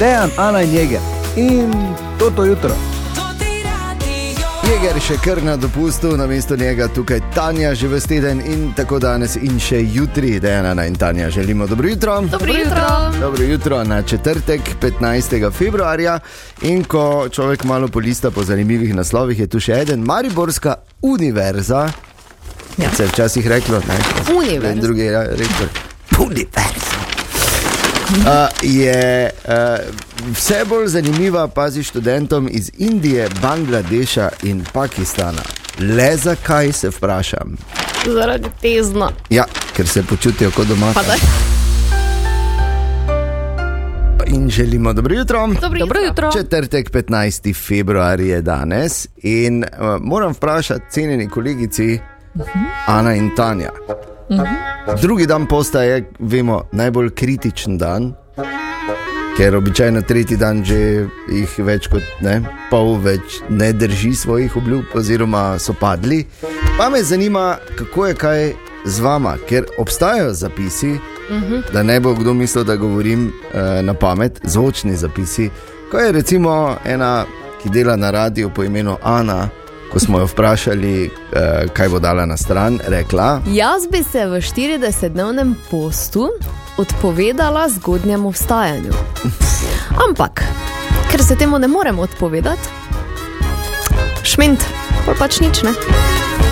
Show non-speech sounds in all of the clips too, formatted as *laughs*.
Dejan, Ana in Jeger. In to to jutro. Jeger še kar na dopustu, na mesto njega tukaj Tanja že v teden in tako danes in še jutri, Dejana in Tanja. Želimo dobro jutro. Dobro jutro. Dobro jutro na četrtek, 15. februarja. In ko človek malo polista po zanimivih naslovih, je tu še en, Mariborska univerza. Ja. Se je včasih reklo, ne? Univerza. En drugi je rekel, univerza. Uh, je uh, vse bolj zanimiva, pazi študentom iz Indije, Bangladeša in Pakistana. Le zakaj se vprašam? Zaradi tezna. Ja, ker se počutijo kot doma. In želimo dobro jutro. Dobro Dobro jutro. Četrtek, 15. februar je danes in uh, moram vprašati cenjeni kolegici Ana in Tanja. Drugi dan posta je, vemo, najbolj kritičen dan, ker običajno tretji dan že jih več kot ne, pol več ne drži svojih obljub, oziroma so padli. Pa me zanima, kako je kaj z vama, ker obstajajo zapisi, da ne bo kdo mislil, da govorim eh, na pamet, zvočni zapisi. Ko je recimo ena, ki dela na radiju po imenu Ana, ko smo jo vprašali, eh, kaj bo dala na stran, rekla. Jaz bi se v 40-dnevnem postu odpovedala zgodnjemu vstajanju. Ampak, ker se temu ne morem odpovedati, šment, pa pač nič ne.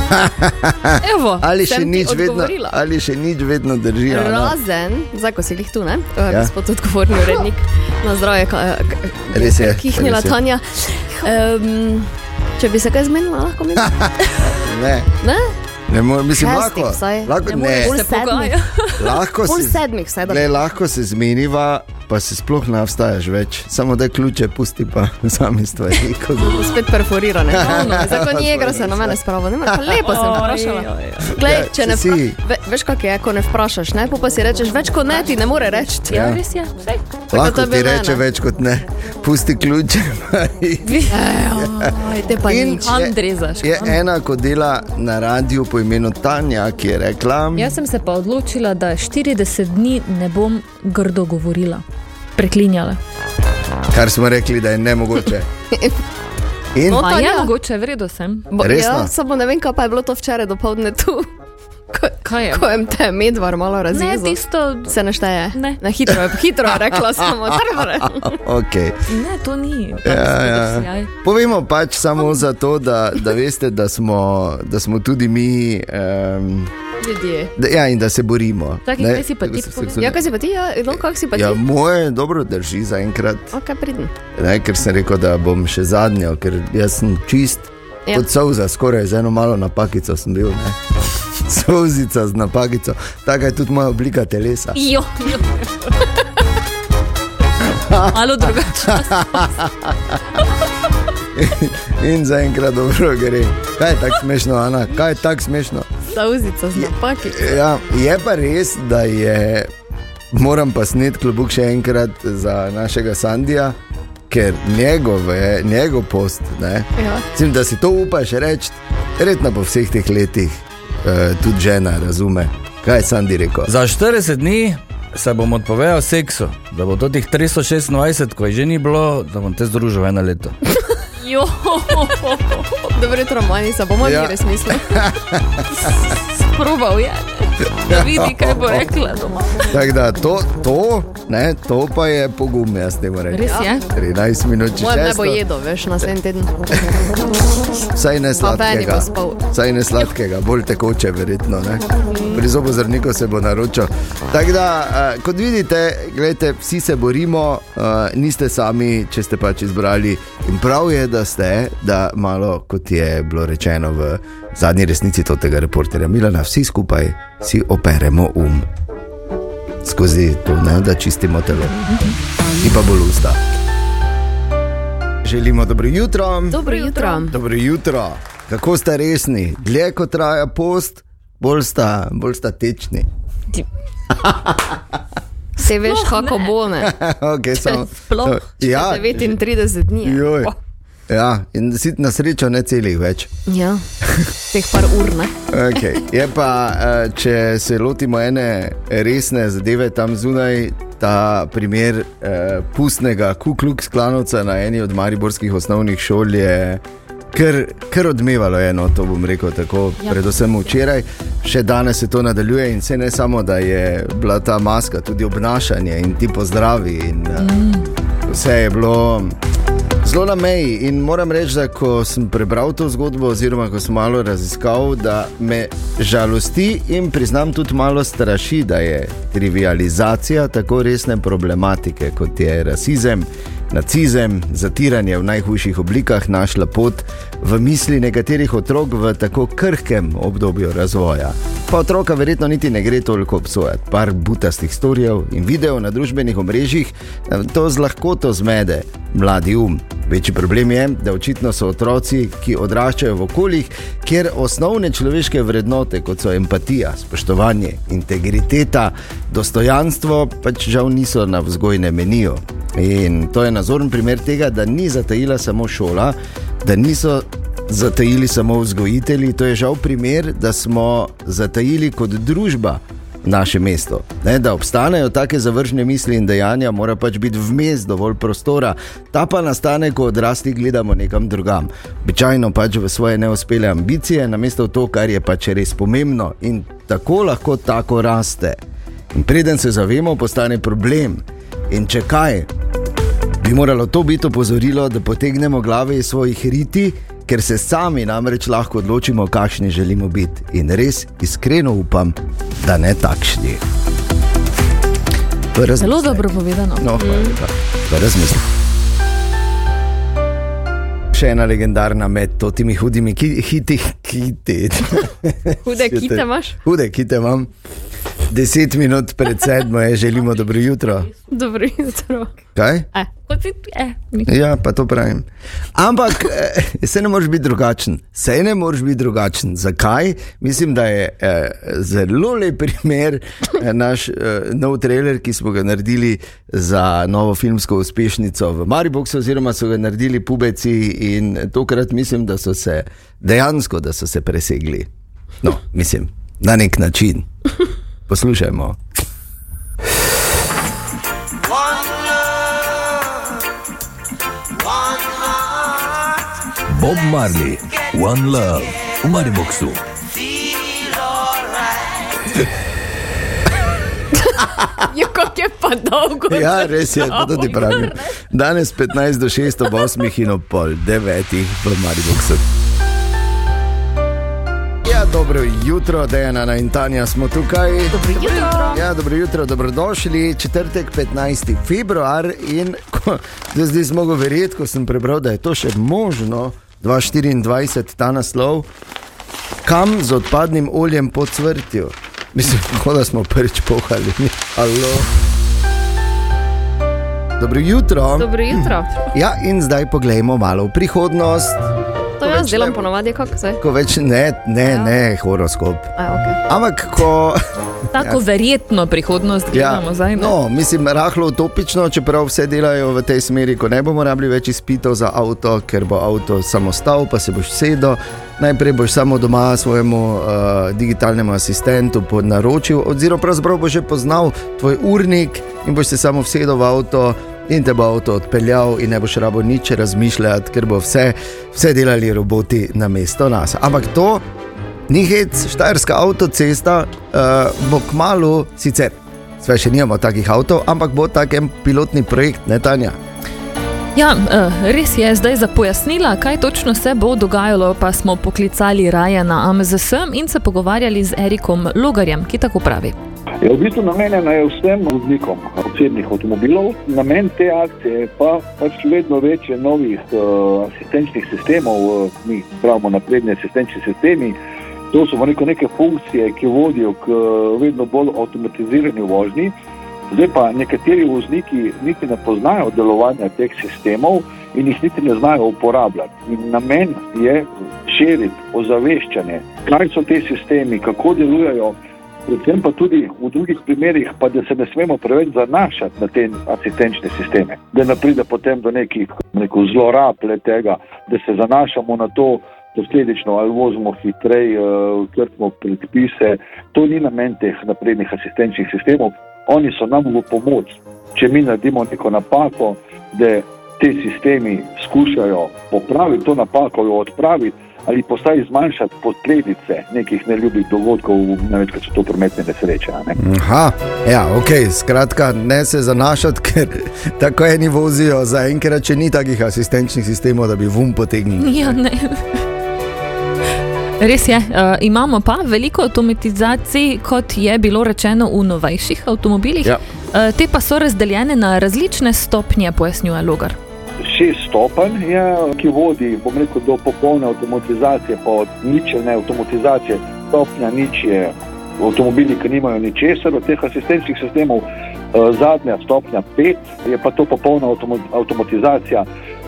*laughs* Evo, Ali še, nič vedno, ali še nič vedno drži. Razen, zdaj ko si jih tu, ne? Ja. Ja. Gospod odgovorni urednik, na zdravje, ka, ka, Res je, Kihnila res je. Tanja. Um, če bi se kaj zmenila, lahko mi *laughs* Ne, ne? ne more, mislim, Šestih lahko. vsaj. lahko Ne ne, moreš se pogajati. lahko Pol se, sedmih, le, lahko se zmeniva, pa se sploh ne vstajaš več. Samo da ključe pusti, pa *laughs* sami stvari. *laughs* Spet perforirane. Zdaj, ko ni igra, se na mene spravo. Ne, morem, pa lepo sem te vprašala. Glej, Ja, če ne si. vpra... Ve, veš, kak je, ko ne vprašaš, ne? Pa, pa si rečeš, več kot ne, ti ne more reči. Ja, res je. Sej. Lahko to ti reče več kot ne, pusti ključe. In nič. je- ena, ko dela na radiju po imenu Tanja, ki je rekla: Jaz sem se pa odločila, da 40 dni ne bom grdo govorila, preklinjala. kar smo rekli, da je nemogoče. *laughs* In No, Pa je Tanja? mogoče, v redu sem. Bo, ja, samo ne vem, kaj pa je bilo to včeraj dopoledne tu. Ko, Kaj je? ko jim te medvar malo Ne, razjezil. tisto. Se ne šteje. Ne. ne hitro, je, hitro je rekla samo. trvare. *laughs* okay. Ne, to ni. Ja, ja. Povemo pač samo zato, da, da veste, da smo, da smo tudi mi. Um, Ljudje. da, ja, in da se borimo. Ne? kaj si pa ti? Ja, kaj si pa ti, ja, no, kak si pa ti? Ja, moje dobro drži zaenkrat, Ok, pridem. ne, ker sem rekel, da bom še zadnjo, ker jaz sem čist. Ja. Kot solza, skoraj z eno malo napakico sem bil. Ne? Solzica z napakico, taka je tudi moja oblika telesa. Jo, jo. Malo drugače. In zaenkrat dobro gre. Kaj je tako smešno, Ana? Kaj je tako smešno? Sauzica z napaki. Ja, je pa res, da je, moram pa sneti klobuk še enkrat za našega Sandija, ker njegove, njegov post, ne, Ja. mislim, da si to upaš reči, redno po vseh teh letih, eh, tudi žena razume. Kaj je Sandi rekel? Za 40 dni se bom odpovedal seksu, da bo to teh 326, ko je že ni bilo, da bom te združil eno leto. *laughs* Jo. Dobro jutro, Manica, bomo Ja. ja. res mislili. *laughs* Probal je. Da vidi, kaj bo rekla doma. Tako da to, to, ne, to pa je pogum, jaz temu rečem. Res je. 13 minut, če Moje ne bo jedo, veš, naslednji teden. vsaj ne Pa Beni sladkega. Vsaj ne sladkega, bolj tekoče, verjetno. Ne? Pri zobozorniku se bo naročil. Tako da, uh, kot vidite, gledajte, vsi se borimo, uh, niste sami, če ste pač izbrali. In prav je, da ste, da malo, kot je bilo rečeno v zadnji resnici tega reporterja Milana, vsi skupaj si operemo um. Skozi to, ne, da čistimo telo. In pa bolj usta. Želimo dobro jutro. Dobro jutro. Dobro jutro. Kako ste resni? Dlje ko traja post, bolj sta, bolj sta tečni. Se veš, kako bo, ne? *laughs* okay, samo, *laughs* Sploh. samo- ja, 39 dni. Ja, in si na srečo ne celih več. Ja, teh par ur? Okay. Je pa, eh, če se lotimo ene resne zadeve tam zunaj, ta primer eh, pustnega Kuklux klanovca na eni od mariborskih osnovnih šol je kar, kar odmevalo eno, to bom rekel tako, ja. predvsem včeraj, še danes se to nadaljuje in se ne samo, da je bila ta maska, tudi obnašanje in ti pozdravi in mm. vse je bilo. Zelo na meji in moram reči, da ko sem prebral to zgodbo, oziroma ko sem malo raziskal, da me žalosti in priznam tudi malo straši, da je trivializacija tako resne problematike kot je rasizem nacizem, zatiranje v najhujših oblikah našla pot v misli nekaterih otrok v tako krhkem obdobju razvoja. Pa otroka verjetno niti ne gre toliko obsojati. Par butastih storijev in videov na družbenih omrežjih to z lahkoto zmede mladi um. Večji problem je, da očitno so otroci, ki odraščajo v okoljih, kjer osnovne človeške vrednote, kot so empatija, spoštovanje, integriteta, dostojanstvo, pač žal niso na vzgojnem meniju. In to je nazoren primer tega, da ni zatajila samo šola, da niso zatajili samo vzgojitelji. To je žal primer, da smo zatajili kot družba naše mesto. Ne, da obstanejo take zavržne misli in dejanja, mora pač biti vmes dovolj prostora. Ta pa nastane, ko odrasli gledamo nekam drugam. Običajno pač v svoje neuspele ambicije, namesto to, kar je pač res pomembno in tako lahko tako raste. In preden se zavemo, postane problem. In če kaj, bi moralo to biti opozorilo, da potegnemo glave iz svojih riti, ker se sami namreč lahko odločimo, kakšni želimo biti. In res iskreno upam, da ne takšni. Zelo dobro povedano. No, Razmislim. Še ena legendarna med temi hudimi hiti, hiti. Hude *laughs* kite imaš? Hude kite imam. Deset minut pred sedmo je, želimo dobro jutro. Dobro jutro. Kaj? E, e, ja, pa to pravim. Ampak se ne moreš biti drugačen. Se ne moreš biti drugačen. Zakaj? Mislim, da je eh, zelo lep primer eh, naš eh, nov trailer, ki smo ga naredili za novo filmsko uspešnico v Mariboku, oziroma so ga naredili pubeci in tokrat mislim, da so se dejansko da so se presegli. No, mislim, na nek način. Poslušajmo. Bob Marley, One Love, v Mariboku. *laughs* Je kot je pa dolgo. Ja, res je, to tudi pravim. Danes 15 do 6, ob 8 in ob pol 9 v Mariboku. Dobro jutro, Dejana in Tanja smo tukaj. Dobro jutro. Ja, dobro jutro, dobrodošli. Četrtek, 15. februar in ko, zdaj smo mogli verjeti, ko sem prebral, da je to še možno, 2024, ta naslov, kam z odpadnim oljem pod cvrtjo. Mislim, da smo prvič pohali. Halo. Dobro jutro. Dobro jutro. Ja, in zdaj poglejmo malo v prihodnost. Jaz delam ponovadi, kako se. Ko več ne, ne, ja. ne, horoskop. A, okay. Ampak, ko. *laughs* Tako ja. verjetno prihodnost gledamo Ja, zdaj. ne? no, mislim, rahlo utopično, čeprav vse delajo v tej smeri, ko ne bomo rabili več izpitov za avto, ker bo avto samo stal, pa se boš sedel. Najprej boš samo doma svojemu uh, digitalnemu asistentu naročil, oziroma pravzaprav boš že poznal tvoj urnik in boš se samo vsedel v avto. In te bo avto odpeljal, in ne boš rabo nič razmišljati, ker bo vse, vse delali roboti na mesto nas. Ampak to ni hec, štajerska avtocesta uh, bo kmalo, sicer sve še nimamo takih avtov, ampak bo tak en pilotni projekt, ne Tanja. Ja, eh, res je, zdaj za pojasnila, kaj točno se bo dogajalo, pa smo poklicali raje na AMZS in se pogovarjali z Erikom Logarjem, ki tako pravi. Je v bistvu namenjena je vsem voznikom osebnih avtomobilov. Namen te akcije je pa pač vedno večje novih uh, asistenčnih sistemov, uh, mi pravimo napredni asistenčni sistemi. To so neke funkcije, ki vodijo k uh, vedno bolj avtomatizirani vožnji. Zdaj pa nekateri vozniki niti ne poznajo delovanja teh sistemov in jih niti ne znajo uporabljati. In namen je širiti ozaveščanje, kaj so te sistemi, kako delujejo, predvsem pa tudi v drugih primerih, pa da se ne smemo preveč zanašati na te asistenčne sisteme, da ne pride potem do nekih neko zlorab tega, da se zanašamo na to. Posledično ali vozimo hitreje, krpimo predpise. To ni namen teh naprednih asistenčnih sistemov. Oni so nam v pomoč, če mi naredimo neko napako, da te sistemi skušajo popraviti to napako, jo odpraviti ali postaj zmanjšati posledice nekih neljubih dogodkov, največkrat so to prometne nesreče. a Ne? Aha, ja, ok, skratka, ne se zanašati, *laughs* ker tako eni vozijo za enkrat, če ni takih asistenčnih sistemov, da bi vum potegnili. Ja, ne. Res je, uh, imamo pa veliko avtomatizacij, kot je bilo rečeno v novejših avtomobilih. Ja. Uh, te pa so razdeljene na različne stopnje, pojasnjuje Logar. Šest stopenj je, ki vodi bom rekel, do popolne avtomatizacije, pa od ničelne avtomatizacije. Stopnja nič je avtomobili, ki nimajo ničesar od teh asistenčnih sistemov. Eh, Zadnja stopnja pet je pa to popolna avtomatizacija.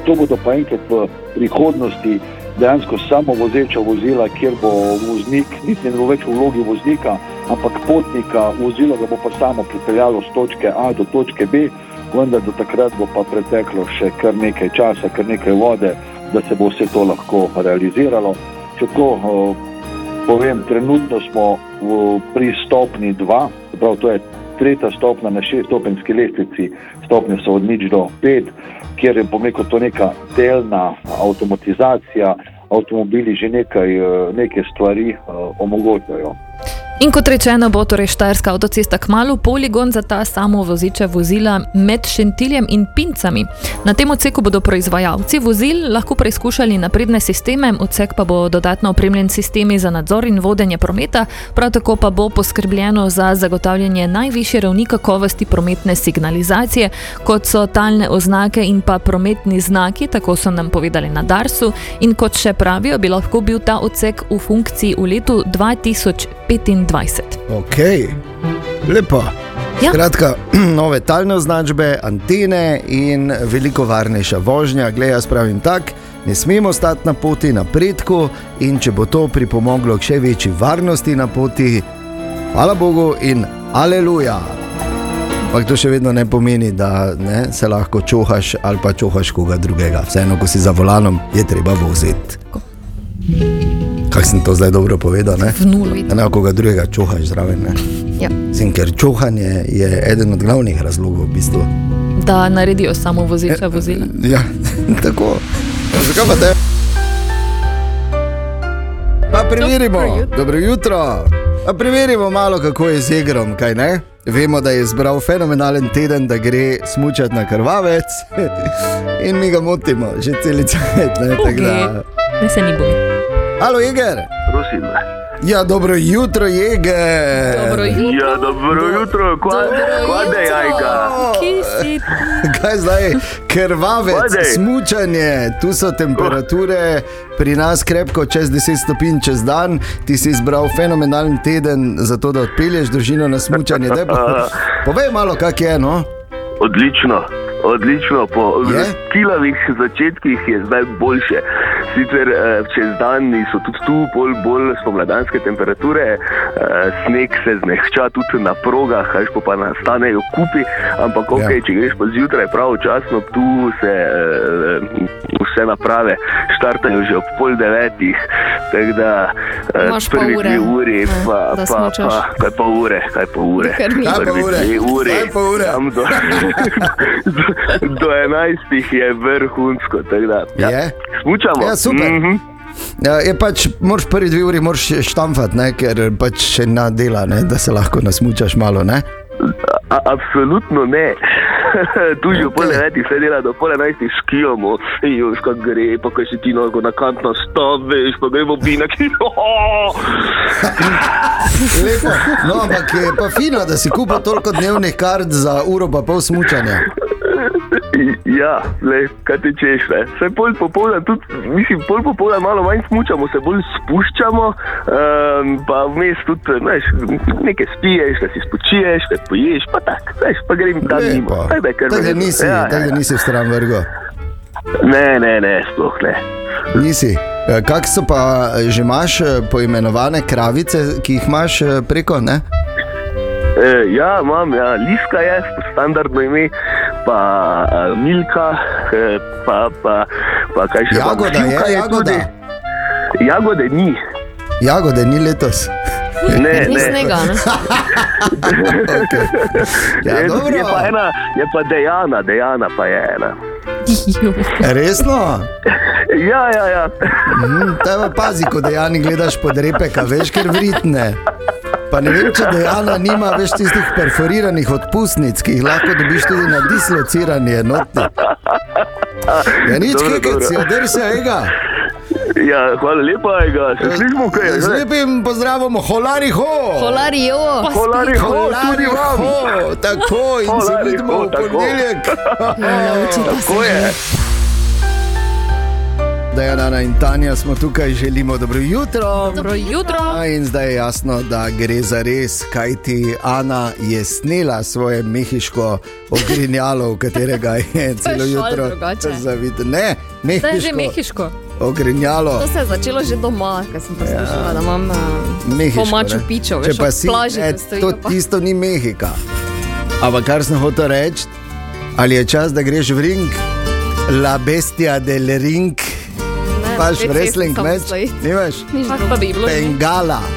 To bodo pa enkrat v prihodnosti dejansko samo vozeča vozila, kjer bo voznik, niti ne bo več v vlogi voznika, ampak potnika, vozilo ga bo pa samo pripeljalo z točke A do točke B, vendar do takrat bo pa preteklo še kar nekaj časa, kar nekaj vode, da se bo vse to lahko realiziralo. Če tako povem, trenutno smo pri stopni 2, prav to je tretja stopna na šeststopenjski lestvici, stopnje so od nič do pet, kjer je rekel, to neka delna avtomatizacija, avtomobili že nekaj, eh, neke stvari uh, omogočajo. In kot rečeno, bo torej Štajerska avtocesta kmalo poligon za ta samovoziča vozila med Šentiljem in Pincami. Na tem odseku bodo proizvajalci vozil lahko preizkušali napredne sisteme, odsek pa bo dodatno opremljen s sistemi za nadzor in vodenje prometa, prav tako pa bo poskrbljeno za zagotavljanje najvišje ravni kakovosti prometne signalizacije, kot so talne oznake in pa prometni znaki, tako so nam povedali na Darsu. In kot še pravijo, bi lahko bil ta odsek v funkciji v letu 2025. Ok, lepo. Ja. Skratka, *clears throat* nove talne označbe, antene in veliko varnejša vožnja. Glej, jaz pravim tako, ne smemo stati na poti napredku in če bo to pripomoglo k še večji varnosti na poti, hvala Bogu in aleluja. Ampak to še vedno ne pomeni, da ne, se lahko čohaš ali pa čohaš koga drugega. Vseeno, ko si za volanom, je treba voziti. Kaj sem to zdaj dobro povedal? Ne? V nulo. Da ne koga drugega čohaš zraven. Ja. Zim, ker čohanje je eden od glavnih razlogov, v bistvu. Da naredijo samovoziča vozila. Ja, *laughs* tako. Zakaj pa te? Pa preverimo. Dobro jutro. Dobro jutro. Pa preverimo malo, kako je z igrom, kaj ne? Vemo, da je izbral fenomenalen teden, da gre smučati na krvavec *laughs* in mi ga motimo že celice. Da... Ne se ni boj. Halo, Jeger! Prosim. Ja, dobro jutro, Jeger! Dobro jutro. Ja, dobro jutro, kvade jajka. Kaj zdaj, krvavec, Vajde. smučanje, tu so temperature pri nas krepko čez 10 stopinj čez dan, ti si izbral fenomenalen teden za to, da odpelješ družino na smučanje. Daj Pa, *laughs* povej malo, kak je no. Odlično, odlično. Po Je? kilavih začetkih je zdaj boljše. Sicer eh, čez dan so tudi tu bolj, bolj spomladanske temperature, eh, sneg se zmehča tudi na progah, kaj pa, pa nastanejo kupi, ampak ok, Ja. če greš pa zjutraj pravočasno, tu se eh, vse naprave štartajo že ob pol devetih, tako da pol prvi dve uri, pa, pa, smučaš. pa, kaj pa ure, kaj pa ure. Kaj pa ure? Kaj pa ure? tam do, do, *laughs* *laughs* do 11 je vrhunsko. tako da, Ja. Ja. Smučamo. Ja, super. Mhm. Ja, je pač, moraš prvi dve uri štamfati, ne, ker pač še na dela, ne, da se lahko nasmučaš malo. Ne. A, absolutno ne. *laughs* tu že pol devetih se dela, do pol enajstih skijamo, in jo škak gre, pa kaj si ti nogo na kant nastaviš, pa gremo binak. *laughs* Lepo. No, ampak je pa fino, da si kupil toliko dnevnih kart za uro pa pol smučanja. *laughs* Ja, le, kaj ti češ, ne? Se pol popoldan, tudi, mislim, pol popoldan malo manj smučamo, se bolj spuščamo, um, pa vmes tudi, veš, nekaj spiješ, da si spočiješ, da poješ, pa tak, veš, pa grem tam mimo. Lepo. Tako da kar Tako da v redu. nisi, ja, tako da ja. nisi v stran vrgo. Ne, ne, ne, sploh ne. Nisi. Eh, Kak so pa, eh, že imaš eh, poimenovane kravice, ki jih imaš preko? Ne? E, ja, imam, ja, Liska je, standardno ime, pa a, Milka, e, pa, pa, pa kaj še Jagoda pa, Šivka je, jagoda. Tudi. Jagode ni. Jagode ni letos. Ne, Ni ne. snega, ne? *laughs* Okay. Ja, je, dobro. je, pa ena, je pa dejana, dejana pa je ena. Resno? Ja, ja, ja. Mm, Te pa pazi, ko dejani gledaš pod repeka, veš, ker vritne. Pa ne vem, če dejana nima več tistih perforiranih odpustnic, ki jih lahko dobiš tudi na dislocirani enoti. Ja, nič, kaj dobro. si odrsa, ega. ja hvala lepa, Ega. se slišimo kaj. Z zdaj? lepim pozdravom, holari ho! Holari, ho, tudi vam. ho, tako in se Holari vidimo ho, v ponedeljek. *laughs* Tako je. Dejana in Tanja smo tukaj, želimo dobro jutro. Dobro jutro. A, In zdaj je jasno, da gre za res, kaj ti Ana je snela svoje mehiško ogrinjalo, v katerega je *laughs* celo šal jutro zavito. Ne, To je že mehiško mehiško. ogrinjalo. To se je začelo že doma, ker sem poslušala, da imam uh, Mehiško, pomačo pičo, veš, pa si, plaži, stojijo to pa- tisto ni Mehika. Ampak kar sem hotel reči, ali je čas, da greš v ring, la bestia del ring, paš wrestling meč, nimaš? Drugega. pa bi bilo? Bengala. *laughs*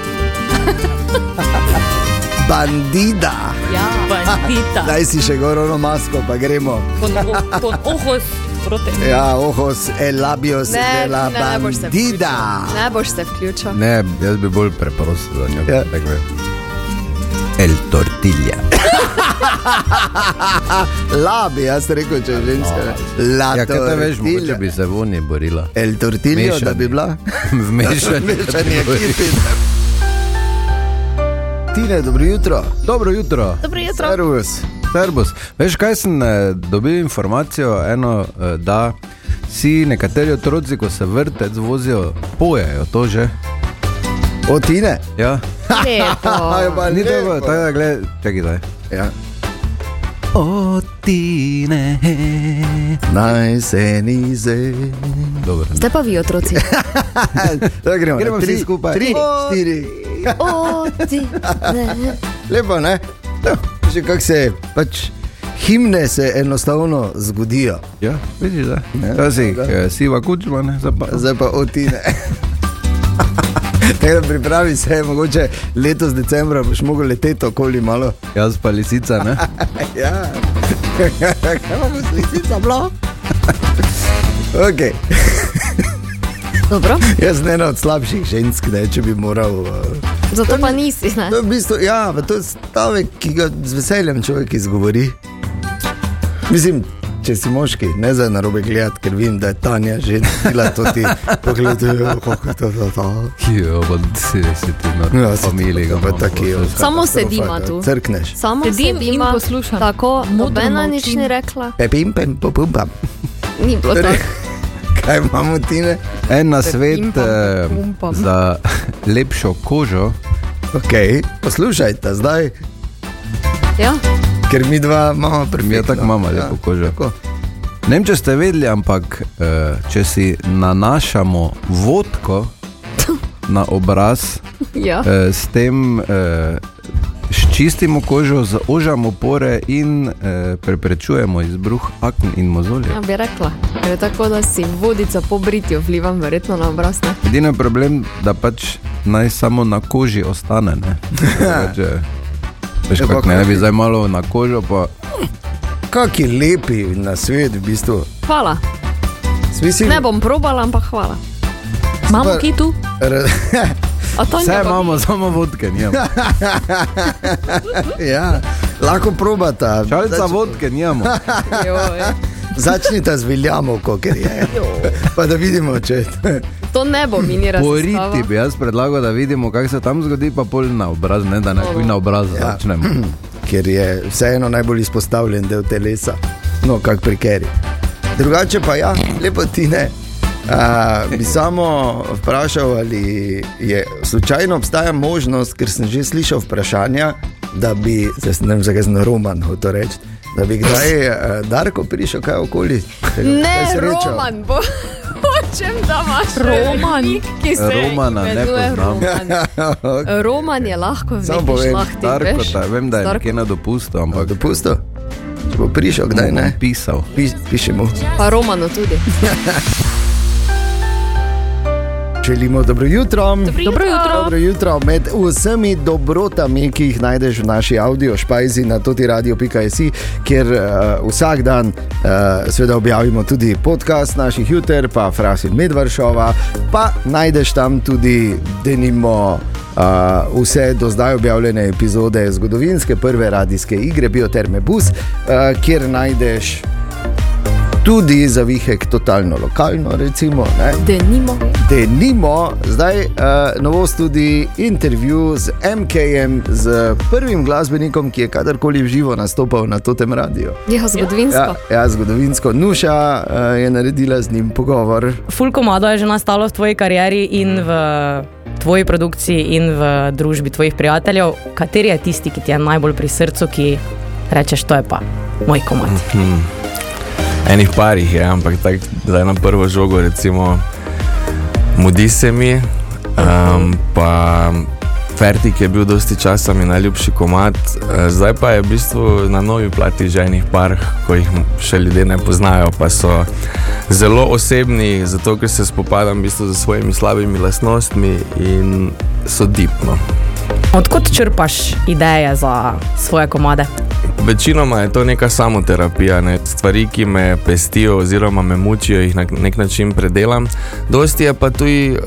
Bandida. Ja, Bandita. Daj si še gorono masko, pa gremo. Con, con ojos proti. Ja, ojos, el labios ne, de la ne, ne boš se bandida. vključil. Ne boš se vključil. Ne, jaz bi bolj preprosto za njo. Ja. El tortilla. *laughs* *laughs* Labi, jaz rekel, če je ženska. ne. La Ja, kaj te veš, mogoče bi se voni borila. El tortillo, da Mešani. bi bila. Vmešani. Mešani ekipi. Tine, dobro jutro. Dobro jutro. Dobro jutro. Servus. Servus. Veš, kaj sem eh, dobil informacijo, eno, eh, da si nekateri otroci, ko se vrtec vozijo, pojejo to že. O Tine. Ja. Lepo. *laughs* Aj, pa Ni dobro, tako da gledaj, čakaj, daj. Ja. O tine. Naj se ni ze. Dobro. Zdaj pa vi, otroci. *laughs* Zdaj gremo, Gremo tri, vsi skupaj. Tri, O, štiri. O, ti, ne. Lepo, ne? No, že kako se pač. Himne se enostavno zgodijo, Ja, vidiš, da. Ja, Včasih da. eh, siva kučma, ne, zdaj pa. zdaj pa otine. *laughs* *laughs* Tako da pripravi se, mogoče letos decembra boš mogel leteti okoli malo. *laughs* Jaz pa lisica, ne. *laughs* Ja, kaj bomo s lisica bilo? Okay. Dobro, Jaz ne ena od slabših žensk, ne, če bi moral. Uh, zato pa nisi. Ne? to je v bistvu, ja, pa to je stavek, ki ga z veseljem človek izgovori. Mislim, če si moški, ne za narobe gledati, ker vem, da je Tanja že bila to ti. Pogledaj, *laughs* kako je to, to, to. Jo, pa si, si ti na Ja, se familiji, to ga pa taki, ja. vse. Samo sedima ja. tu. Crkneš. Samo Sedim sedim in poslušam. Tako, nobena nič ni rekla. Pepim, pem, popumpam. Ni bilo Torej, tako. *laughs* Kaj imamo tine? En na svet eh, za *laughs* lepšo kožo. Okay. Poslušajte zdaj, Ja, ker mi dva imamo je perfektno. tako mama lepo kožo. Tako. Ne vem, če ste vedeli, ampak eh, če si nanašamo vodko na obraz, *laughs* ja. eh, s tem eh, ščistimo kožo, zožamo pore in eh, preprečujemo izbruh akn in mozolja. ja, bi rekla. Ker je tako, da si vodico po britju vlivam verjetno na obraz. Edini problem, da pač naj samo na koži ostane. ne. *laughs* Drugače, Veš, kako ne, kaj? bi zdaj malo na kožo, pa Kaki lepi na svet, v bistvu. Hvala. Smisel, Ne bom probala, ampak hvala. Imamo ki tu? Vse *laughs* imamo, samo vodke, *laughs* ja, lahko probata. Šalica Zač- vodke, nimamo. *laughs* Začnite z Viljamovko, ker je. Pa da vidimo, če To ne bo mini Poriti razstava. bi jaz predlagal, da vidimo, kaj se tam zgodi, pa pol na obraz, ne da ne kuj na obraz Ja. začnemo. *clears throat* ker je vseeno najbolj izpostavljen del telesa, no, kak pri keri. Drugače pa ja, lepo ti ne. Uh, bi samo vprašal, ali je slučajno obstaja možnost, ker sem že slišal vprašanja, da bi, zdaj ne vem, zakaj sem roman hotel reči, da bi kdaj uh, Darko prišel kaj okoli. tega, Ne. Roman bo. Hočem, da imaš Roman. ki se Romana ne poznam. Roman. *laughs* *laughs* Roman je lahko v povem, šlahti, Darko, veš? ta, vem, da je nekje na dopustu, ampak Dopusto, če bo prišel, kdaj ne. pisal. Piš, pišemo. Pa Romano tudi. *laughs* Želimo dobro jutro. Dobro jutro. Dobro jutro. Med vsemi dobrotami, ki jih najdeš v naši audio špajzi na totiradio.js, kjer uh, vsak dan uh, seveda objavimo tudi podcast naših juter, pa Fras in Medvršova, pa najdeš tam tudi, denimo. Uh, vse do zdaj objavljene epizode zgodovinske prve radijske igre Bioterme Bus, uh, kjer najdeš tudi zavihek totalno lokalno, recimo. Ne? Denimo. Denimo, zdaj uh, novost tudi intervju z MKM, z prvim glasbenikom, ki je kadarkoli v živo nastopal na tem radiju. Ja, zgodovinsko. Ja, ja, zgodovinsko. Nuša uh, je naredila z njim pogovor. Ful komado je že nastalo v tvoji karieri in v tvoji produkciji in v družbi tvojih prijateljev. Kateri je tisti, ki ti je najbolj pri srcu, ki rečeš, to je pa moj komad? Enih parih je, ampak tak, zdaj na prvo žogo, recimo, mudi se mi. Um, pa Fertik je bil dosti časa mi najljubši komat, eh, zdaj pa je v bistvu na novi plati že enih par, ko jih še ljudje ne poznajo, pa so zelo osebni, zato ker se spopadam v bistvu z svojimi slabimi lastnostmi in so dipno. Odkot črpaš ideje za svoje komade? Večinoma je to neka samoterapija, ne? stvari, ki me pestijo oziroma me mučijo, jih na nek način predelam. Dosti je pa tudi eh,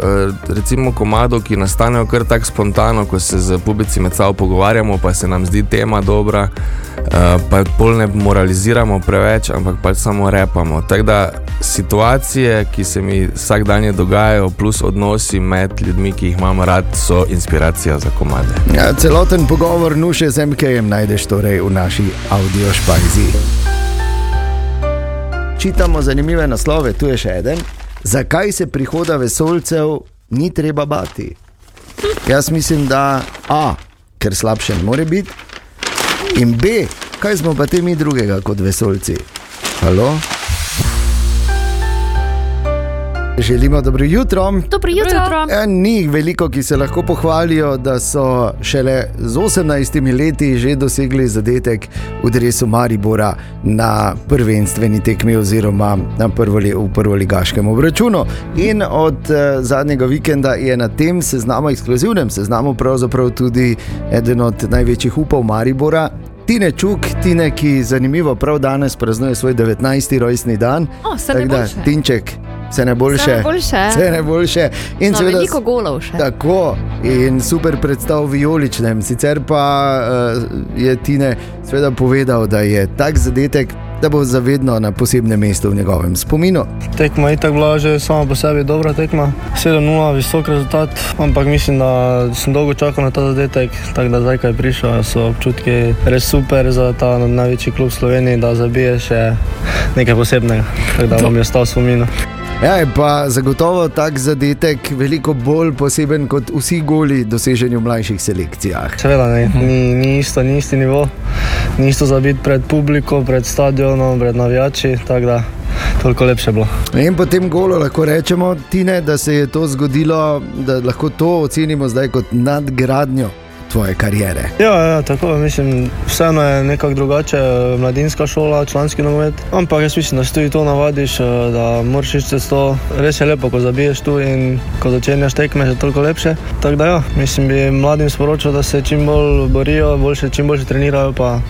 recimo komadov, ki nastanejo kar tako spontano, ko se z publici med sabo pogovarjamo, pa se nam zdi tema dobra, eh, pa pol ne moraliziramo preveč, ampak pač samo repamo. Tako da situacije, ki se mi vsak dan dogajajo, plus odnosi med ljudmi, ki jih imam rad, so inspiracija za komade. Ja, celoten pogovor nuše z MKM najdeš torej v naši audio špajzi. Čitamo zanimive naslove, tu je še en. Zakaj se prihoda vesolcev ni treba bati? Jaz mislim, da A, ker slabše ne more biti, in B, kaj smo pa te mi drugega kot vesolci? Halo? Želimo dobro jutro. Dobro jutro. Ja, ni jih veliko, ki se lahko pohvalijo, da so šele z 18 leti že dosegli zadetek v drevesu Maribora na prvenstveni tekmi oziroma na prvoli, v prvoligaškem obračunu. In od uh, zadnjega vikenda je na tem seznamu, ekskluzivnem seznamu, pravzaprav tudi eden od največjih upov Maribora. Tine Čuk, Tine, ki zanimivo prav danes praznuje svoj 19. rojstni dan. O, Tako da, najboljše. Tinček, vse najboljše. Vse najboljše. Vse najboljše. In No, seveda, veliko golov še. Tako in super predstav v Vijoličnem. Sicer pa uh, je Tine seveda povedal, da je tak zadetek, da bo zavedno na posebnem mestu v njegovem spominu. Tekma je tako bila že sama po sebi dobra tekma. 7-0, visok rezultat, ampak mislim, da sem dolgo čakal na ta zadetek, tako da zdaj, ko je prišel, so občutki res super za ta največji klub v Sloveniji, da zabije še nekaj posebnega, tako da vam je ostal v spominu. Ja, je pa zagotovo tak zadetek veliko bolj poseben kot vsi goli doseženi v mlajših selekcijah. Seveda ne, ni, ni isto, ni isti nivo, ni isto za biti pred publiko, pred stadionom, pred navijači, tako da toliko lepše bilo. In po tem golu lahko rečemo, Tine, da se je to zgodilo, da lahko to ocenimo zdaj kot nadgradnjo tvoje kariere. Ja, ja, tako mislim, vseeno je nekako drugače, eh, mladinska šola, članski nogomet. Ampak jaz mislim, da se tudi to navadiš, eh, da moraš iti čez to. Res je lepo, ko zabiješ tu in ko začenjaš tekme, je toliko lepše. Tako da ja, mislim, bi mladim sporočil, da se čim bolj borijo, boljše, čim bolje trenirajo, pa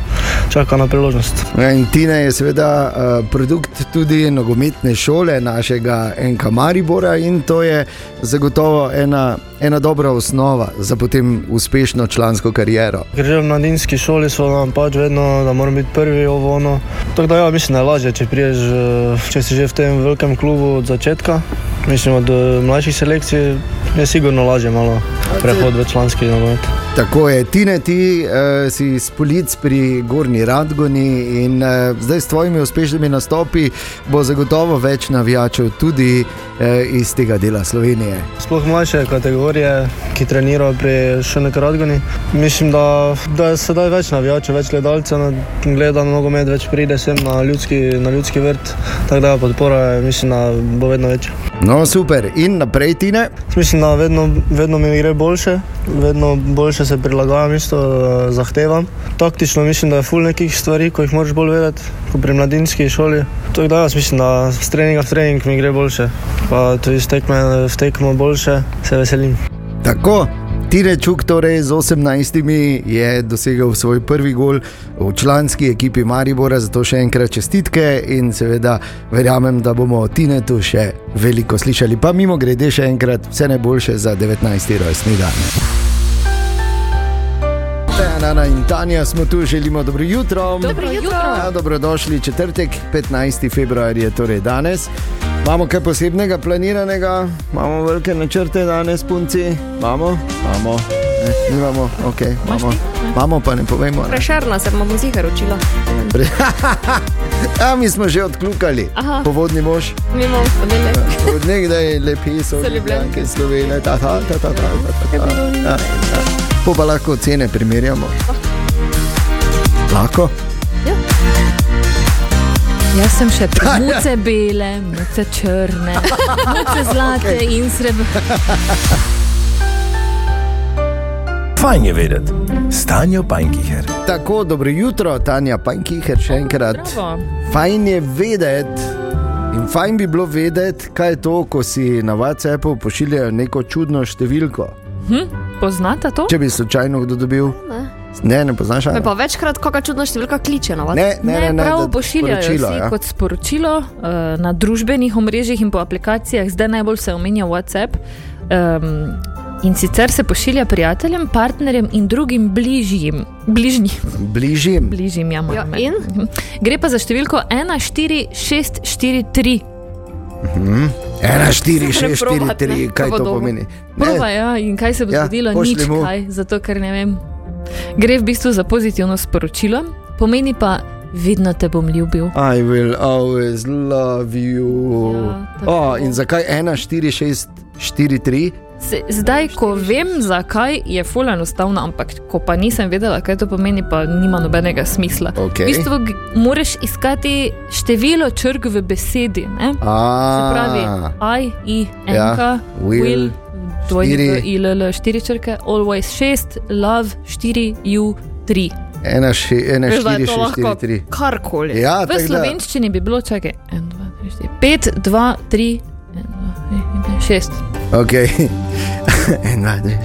čaka na priložnost. Ja, In Tina je seveda uh, produkt tudi nogometne šole našega NK Maribora in to je zagotovo ena, ena dobra osnova za potem uspešno člansko kariero. Ker že v mladinski šoli so nam pač vedno, da moramo biti prvi ovo ono. Tako da ja, mislim, da je lažje, če priješ, eh, če si že v tem velikem klubu od začetka. Mislim, od eh, mlajših selekcij je sigurno lažje malo prehod v članski nogomet. Tako je, Tine, ti uh, si spolic pri Gorni Radgoni in uh, zdaj s tvojimi uspešnimi nastopi bo zagotovo več navijačev tudi uh, iz tega dela Slovenije. Sploh mlajše kategorije, ki trenirajo pri Šenek Radgoni. Mislim, da, da je sedaj več navijačev, več gledalcev, na- gleda na nogomet, več pride sem na ljudski, na ljudski vrt. Tako da podpora je, mislim, da bo vedno večja. No, super. In naprej, Tine. Mislim, da vedno, vedno mi gre boljše, vedno boljše se prilagajam isto eh, zahtevam. Taktično mislim, da je ful nekih stvari, ko jih moraš bolj vedeti, kot pri mladinski šoli. Tako da jaz mislim, da z treninga v trening mi gre boljše, pa tudi z tekme v tekmo boljše, se veselim. Tako, Tine Čuk, torej z 18 je dosegel svoj prvi gol v članski ekipi Maribora, zato še enkrat čestitke in seveda verjamem, da bomo o Tinetu še veliko slišali. Pa mimo grede še enkrat vse najboljše za 19. rojstni dan. Tejana Ana in Tanja smo tu, želimo dobro jutro. Dobro, dobro jutro. Ja, dobrodošli četrtek, 15. februar je torej danes. Imamo kaj posebnega planiranega, imamo velike načrte danes, punci, imamo, imamo. Ne, nimamo, ok, imamo. imamo, pa ne povemo. Ne. Prešarna se bomo zihar učila. Pre... *laughs* A mi smo že odkljukali, povodni mož. Mimo, Od nekdaj ja, je lepi, so ljubljenke, slovenije, ta ta ta ta ta ta. ta, ta, ta, ta, ta, ta, ta. Po pa lahko cene primerjamo. Lahko? Jaz sem še pri *laughs* muce bele, muce črne, *laughs* muce zlate okay. in srebrne. Fajn je vedeti, stanje Pajnkiher. Tako, dobro jutro, Tanja Pankiher, še enkrat. Bravo. Fajn je vedeti. In fajn bi bilo vedeti, kaj je to, ko si na WhatsAppu pošiljajo neko čudno številko. Hm? Poznate to? Če bi slučajno kdo dobil, Ne. ne, ne poznaš. Ali? pa večkrat kakšna čudna številka kliče na vas. Ne, ne, ne, ne, prav da- pošiljajo sporočilo, si ja. kot sporočilo uh, na družbenih omrežjih in po aplikacijah, zdaj najbolj se omenja WhatsApp. Um, in sicer se pošilja prijateljem, partnerjem in drugim bližjim. Bližnjim, Bližjim. bližjim ja, Ja, moram in? reči. Gre pa za številko 14643. Štiri, šest, štiri, Preprobat, tri, ne, kaj pa to bo pomeni? Prva, ja, in kaj se bo Ja, zgodilo? Nič mu. kaj, zato ker ne vem. Gre v bistvu za pozitivno sporočilo, pomeni pa, vedno te bom ljubil. I will always love you. Ja, tako. oh, in zakaj 1, 4, 6, 4, 3? Se, zdaj, ko vem, zakaj je ful enostavno, ampak ko pa nisem vedela, kaj to pomeni, pa nima nobenega smisla. Okej. V bistvu moraš iskati število črk v besedi. Ne? Se pravi, I, I, N, Ja, K, will, will, dvojni štiri. V, I, L, L, štiri črke, always šest, love, štiri, you, tri. 1, 1, Veš, da 4, je to 6, lahko 4, 3. karkoli. Ja, V tako da- slovenščini bi bilo, čakaj, 1, 2, 3, 4, 5, 2, 3, 6. Okay. *laughs* En, dva, tri.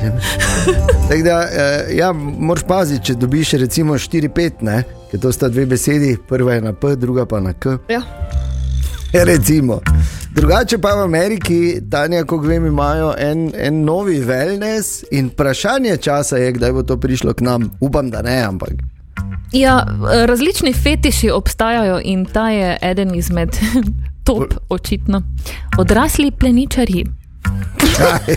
*laughs* Tako da, eh, ja, moraš paziti, če dobiš recimo 4-5, ker to sta dve besedi, prva je na P, druga pa na K. Ja. *laughs* Recimo. Drugače pa v Ameriki, Tanja, kot vem, imajo en, en novi wellness in vprašanje časa je, kdaj bo to prišlo k nam. Upam, da ne, ampak. Ja, različni fetiši obstajajo in ta je eden izmed top, očitno. Odrasli pleničarji. Okay.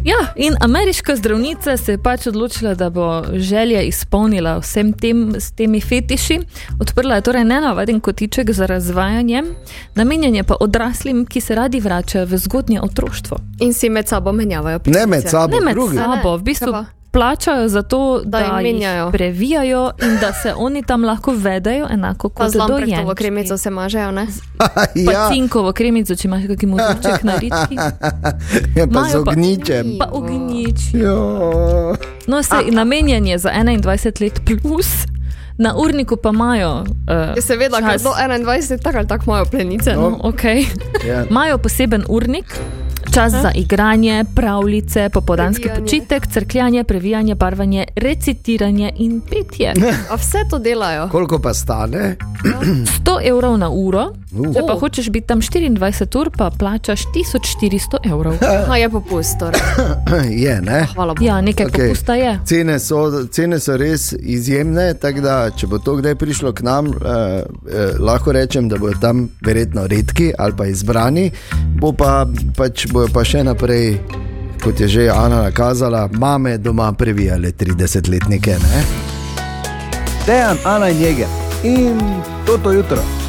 *laughs* Ja, in ameriška zdravnica se je pač odločila, da bo želja izpolnila vsem tem, s temi fetiši. Odprla je torej nenavaden kotiček za razvajanje, namenjen je pa odraslim, ki se radi vračajo v zgodnje otroštvo. In si med sabo menjavajo. Ne med sabo, Ne med drugi. sabo, v bistvu? Plačajo za to, Da da, jim da jih menjajo. previjajo in da se oni tam lahko vedejo enako kot z lampretovo dojenčki. kremico se mažejo, ne? *laughs* Pa ja, cinkovo kremico, če imaš kakšen motorček na rički. *laughs* je pa z Imajo pa- ogničem. Pa ognjiči. Jo. No, se *laughs* namenjen je za 21 let plus. Na urniku pa imajo. Uh, Ja, seveda, ker do 21 tako ali tako imajo plenice. No. No. Okay. Ja. Imajo poseben urnik, čas za igranje, pravljice, popodanski Previjanje. počitek, crkljanje, previjanje, barvanje, recitiranje in petje. *laughs* A vse to delajo. Koliko pa stane? 100 evrov na uro, Uh. če pa hočeš biti tam 24 ur, pa plačaš 1400 evrov. *laughs* Ha, je popust. Torej. *clears throat* je, ne? Hvala Bogu. Ja, nekaj okay. popusta je. Cene so, cene so res izjemne, tako da če bo to kdaj prišlo k nam, eh, eh, lahko rečem, da bodo tam verjetno redki ali pa izbrani, bo pa, pač bojo pa še naprej, kot je že Ana nakazala, mame doma previjale 30-letnike. Ne? Dejan, Ana in Jeger in toto jutro.